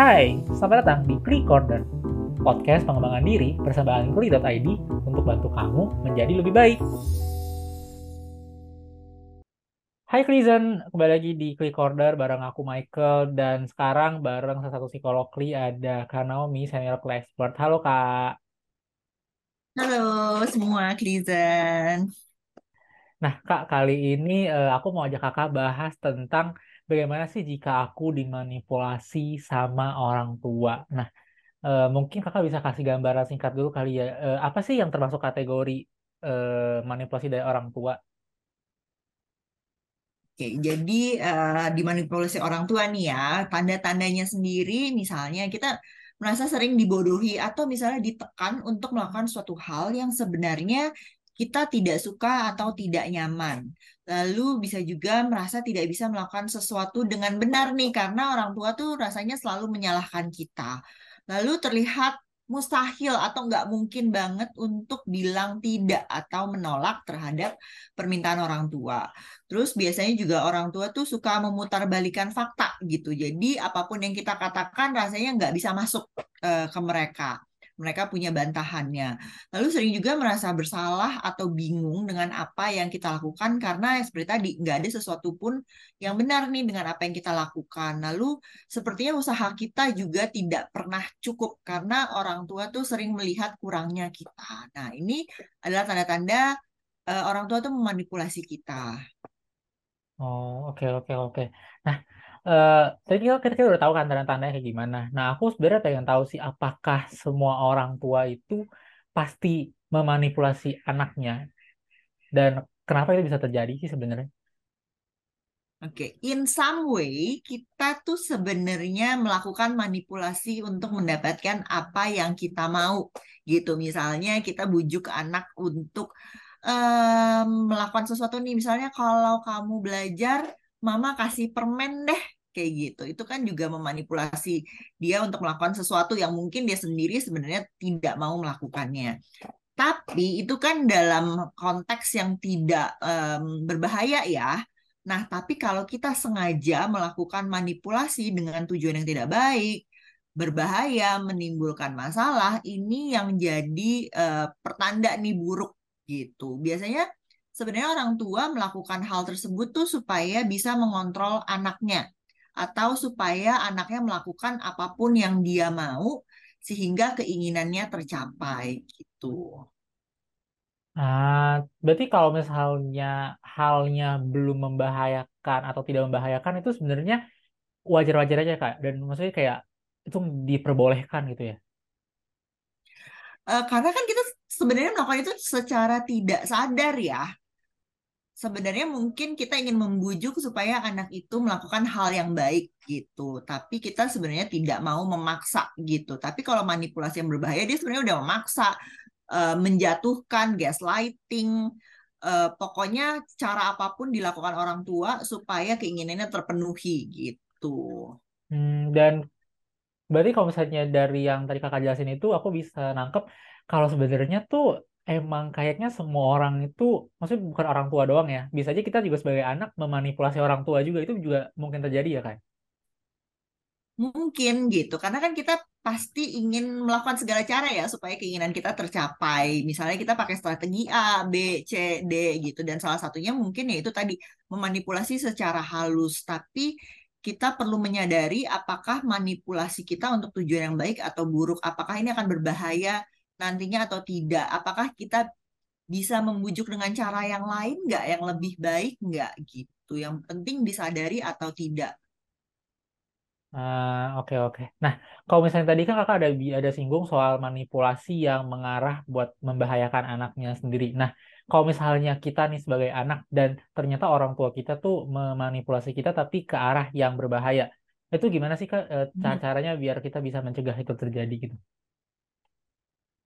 Hai, selamat datang di Klik Corner, podcast pengembangan diri bersama Angkli.id untuk bantu kamu menjadi lebih baik. Hai Klizen, kembali lagi di Klik Corner bareng aku Michael dan sekarang bareng salah satu psikolog Kli ada Kak Naomi, senior expert. Halo Kak. Halo semua Klizen. Nah Kak, kali ini uh, aku mau ajak Kakak bahas tentang bagaimana sih jika aku dimanipulasi sama orang tua? Nah, uh, mungkin kakak bisa kasih gambaran singkat dulu kali ya. Uh, apa sih yang termasuk kategori uh, manipulasi dari orang tua? Oke, jadi uh, dimanipulasi orang tua nih ya, tanda-tandanya sendiri misalnya kita merasa sering dibodohi atau misalnya ditekan untuk melakukan suatu hal yang sebenarnya kita tidak suka atau tidak nyaman. Lalu bisa juga merasa tidak bisa melakukan sesuatu dengan benar nih karena orang tua tuh rasanya selalu menyalahkan kita. Lalu terlihat mustahil atau nggak mungkin banget untuk bilang tidak atau menolak terhadap permintaan orang tua. Terus biasanya juga orang tua tuh suka memutarbalikan fakta gitu. Jadi apa pun yang kita katakan rasanya nggak bisa masuk uh, ke mereka mereka punya bantahannya. Lalu sering juga merasa bersalah atau bingung dengan apa yang kita lakukan karena seperti tadi nggak ada sesuatu pun yang benar nih dengan apa yang kita lakukan. Lalu sepertinya usaha kita juga tidak pernah cukup karena orang tua tuh sering melihat kurangnya kita. Nah ini adalah tanda-tanda uh, orang tua tuh memanipulasi kita. Oh oke okay, oke okay, oke. Okay. Nah Uh, tadi kita, kita udah tahu kan tanda-tandanya kayak gimana. Nah, aku sebenarnya pengen tahu sih apakah semua orang tua itu pasti memanipulasi anaknya dan kenapa itu bisa terjadi sih sebenarnya? Oke, okay. in some way kita tuh sebenarnya melakukan manipulasi untuk mendapatkan apa yang kita mau, gitu. Misalnya kita bujuk anak untuk um, melakukan sesuatu nih, misalnya kalau kamu belajar mama kasih permen deh kayak gitu. Itu kan juga memanipulasi dia untuk melakukan sesuatu yang mungkin dia sendiri sebenarnya tidak mau melakukannya. Tapi itu kan dalam konteks yang tidak um, berbahaya ya. Nah, tapi kalau kita sengaja melakukan manipulasi dengan tujuan yang tidak baik, berbahaya, menimbulkan masalah, ini yang jadi uh, pertanda nih buruk gitu. Biasanya sebenarnya orang tua melakukan hal tersebut tuh supaya bisa mengontrol anaknya atau supaya anaknya melakukan apa pun yang dia mau sehingga keinginannya tercapai gitu. Ah, berarti kalau misalnya halnya belum membahayakan atau tidak membahayakan itu sebenarnya wajar-wajar aja kak dan maksudnya kayak itu diperbolehkan gitu ya? Uh, karena kan kita sebenarnya melakukan itu secara tidak sadar ya sebenarnya mungkin kita ingin membujuk supaya anak itu melakukan hal yang baik gitu. Tapi kita sebenarnya tidak mau memaksa gitu. Tapi kalau manipulasi yang berbahaya dia sebenarnya udah memaksa uh, menjatuhkan gaslighting uh, pokoknya cara apa pun dilakukan orang tua supaya keinginannya terpenuhi gitu. Hmm, dan berarti kalau misalnya dari yang tadi kakak jelasin itu aku bisa nangkep kalau sebenarnya tuh emang kayaknya semua orang itu, maksudnya bukan orang tua doang ya. Bisa aja kita juga sebagai anak memanipulasi orang tua juga itu juga mungkin terjadi ya kan? Mungkin gitu, karena kan kita pasti ingin melakukan segala cara ya supaya keinginan kita tercapai. Misalnya kita pakai strategi A, B, C, D gitu, dan salah satunya mungkin ya itu tadi memanipulasi secara halus. Tapi kita perlu menyadari apakah manipulasi kita untuk tujuan yang baik atau buruk, apakah ini akan berbahaya nantinya atau tidak? Apakah kita bisa membujuk dengan cara yang lain nggak, yang lebih baik nggak gitu? Yang penting disadari atau tidak. Uh, oke okay, oke. Okay. Nah, kalau misalnya tadi kan kakak ada ada singgung soal manipulasi yang mengarah buat membahayakan anaknya sendiri. Nah, kalau misalnya kita nih sebagai anak dan ternyata orang tua kita tuh memanipulasi kita tapi ke arah yang berbahaya, itu gimana sih kak uh, cara-caranya biar kita bisa mencegah itu terjadi gitu?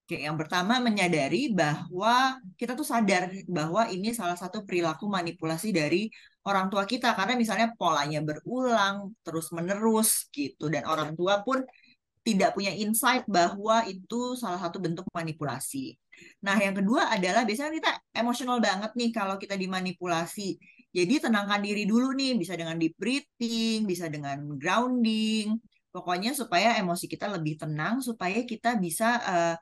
Oke, yang pertama menyadari bahwa kita tuh sadar bahwa ini salah satu perilaku manipulasi dari orang tua kita karena misalnya polanya berulang terus-menerus gitu dan orang tua pun tidak punya insight bahwa itu salah satu bentuk manipulasi. Nah, yang kedua adalah biasanya kita emosional banget nih kalau kita dimanipulasi. Jadi tenangkan diri dulu nih, bisa dengan deep breathing, bisa dengan grounding, Pokoknya supaya emosi kita lebih tenang, supaya kita bisa uh,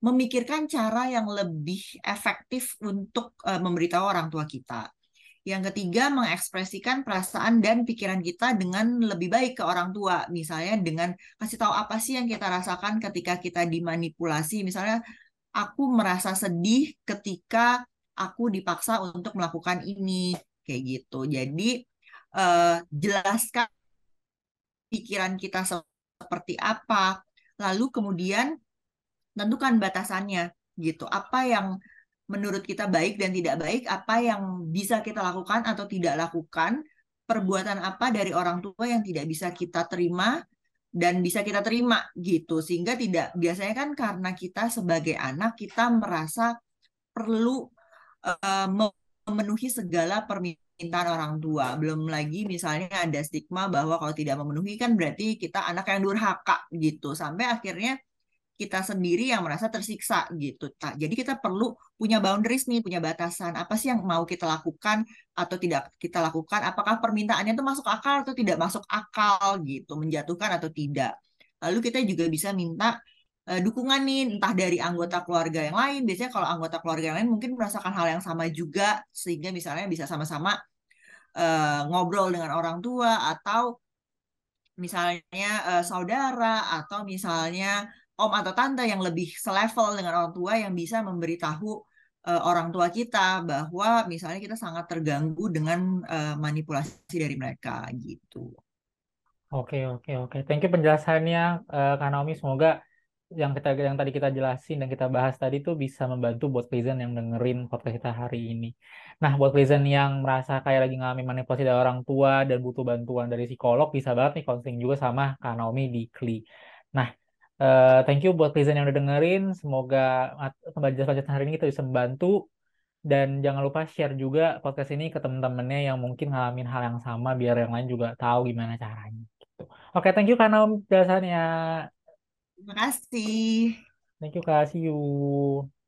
memikirkan cara yang lebih efektif untuk uh, memberitahu orang tua kita. Yang ketiga, mengekspresikan perasaan dan pikiran kita dengan lebih baik ke orang tua. Misalnya dengan kasih tahu apa sih yang kita rasakan ketika kita dimanipulasi. Misalnya, aku merasa sedih ketika aku dipaksa untuk melakukan ini. Kayak gitu. Jadi, uh, jelaskan pikiran kita seperti apa. Lalu kemudian tentukan batasannya gitu. Apa yang menurut kita baik dan tidak baik, apa yang bisa kita lakukan atau tidak lakukan, perbuatan apa dari orang tua yang tidak bisa kita terima dan bisa kita terima gitu. Sehingga tidak biasanya kan karena kita sebagai anak kita merasa perlu uh, memenuhi segala permintaan orang tua. Belum lagi misalnya ada stigma bahwa kalau tidak memenuhi kan berarti kita anak yang durhaka gitu. Sampai akhirnya kita sendiri yang merasa tersiksa gitu. Jadi kita perlu punya boundaries nih, punya batasan. Apa sih yang mau kita lakukan atau tidak kita lakukan? Apakah permintaannya itu masuk akal atau tidak masuk akal gitu, menjatuhkan atau tidak. Lalu kita juga bisa minta uh, dukungan nih, entah dari anggota keluarga yang lain. Biasanya kalau anggota keluarga yang lain mungkin merasakan hal yang sama juga, sehingga misalnya bisa sama-sama uh, ngobrol dengan orang tua atau misalnya uh, saudara atau misalnya om atau tante yang lebih selevel dengan orang tua yang bisa memberitahu uh, orang tua kita bahwa misalnya kita sangat terganggu dengan uh, manipulasi dari mereka gitu. Oke oke oke, thank you penjelasannya uh, Kak Naomi. Semoga yang kita yang tadi kita jelasin dan kita bahas tadi tuh bisa membantu buat Lizen yang dengerin podcast kita hari ini. Nah, buat Lizen yang merasa kayak lagi ngalamin manipulasi dari orang tua dan butuh bantuan dari psikolog, bisa banget nih konseling juga sama Kak Naomi di KLI. Nah, Uh, thank you buat Lizen yang udah dengerin. Semoga pembelajaran hari ini kita bisa membantu. Dan jangan lupa share juga podcast ini ke teman-temannya yang mungkin ngalamin hal yang sama biar yang lain juga tahu gimana caranya. Gitu. Oke, okay, thank you karena penjelasannya. Terima kasih. Thank you, Kak. See you.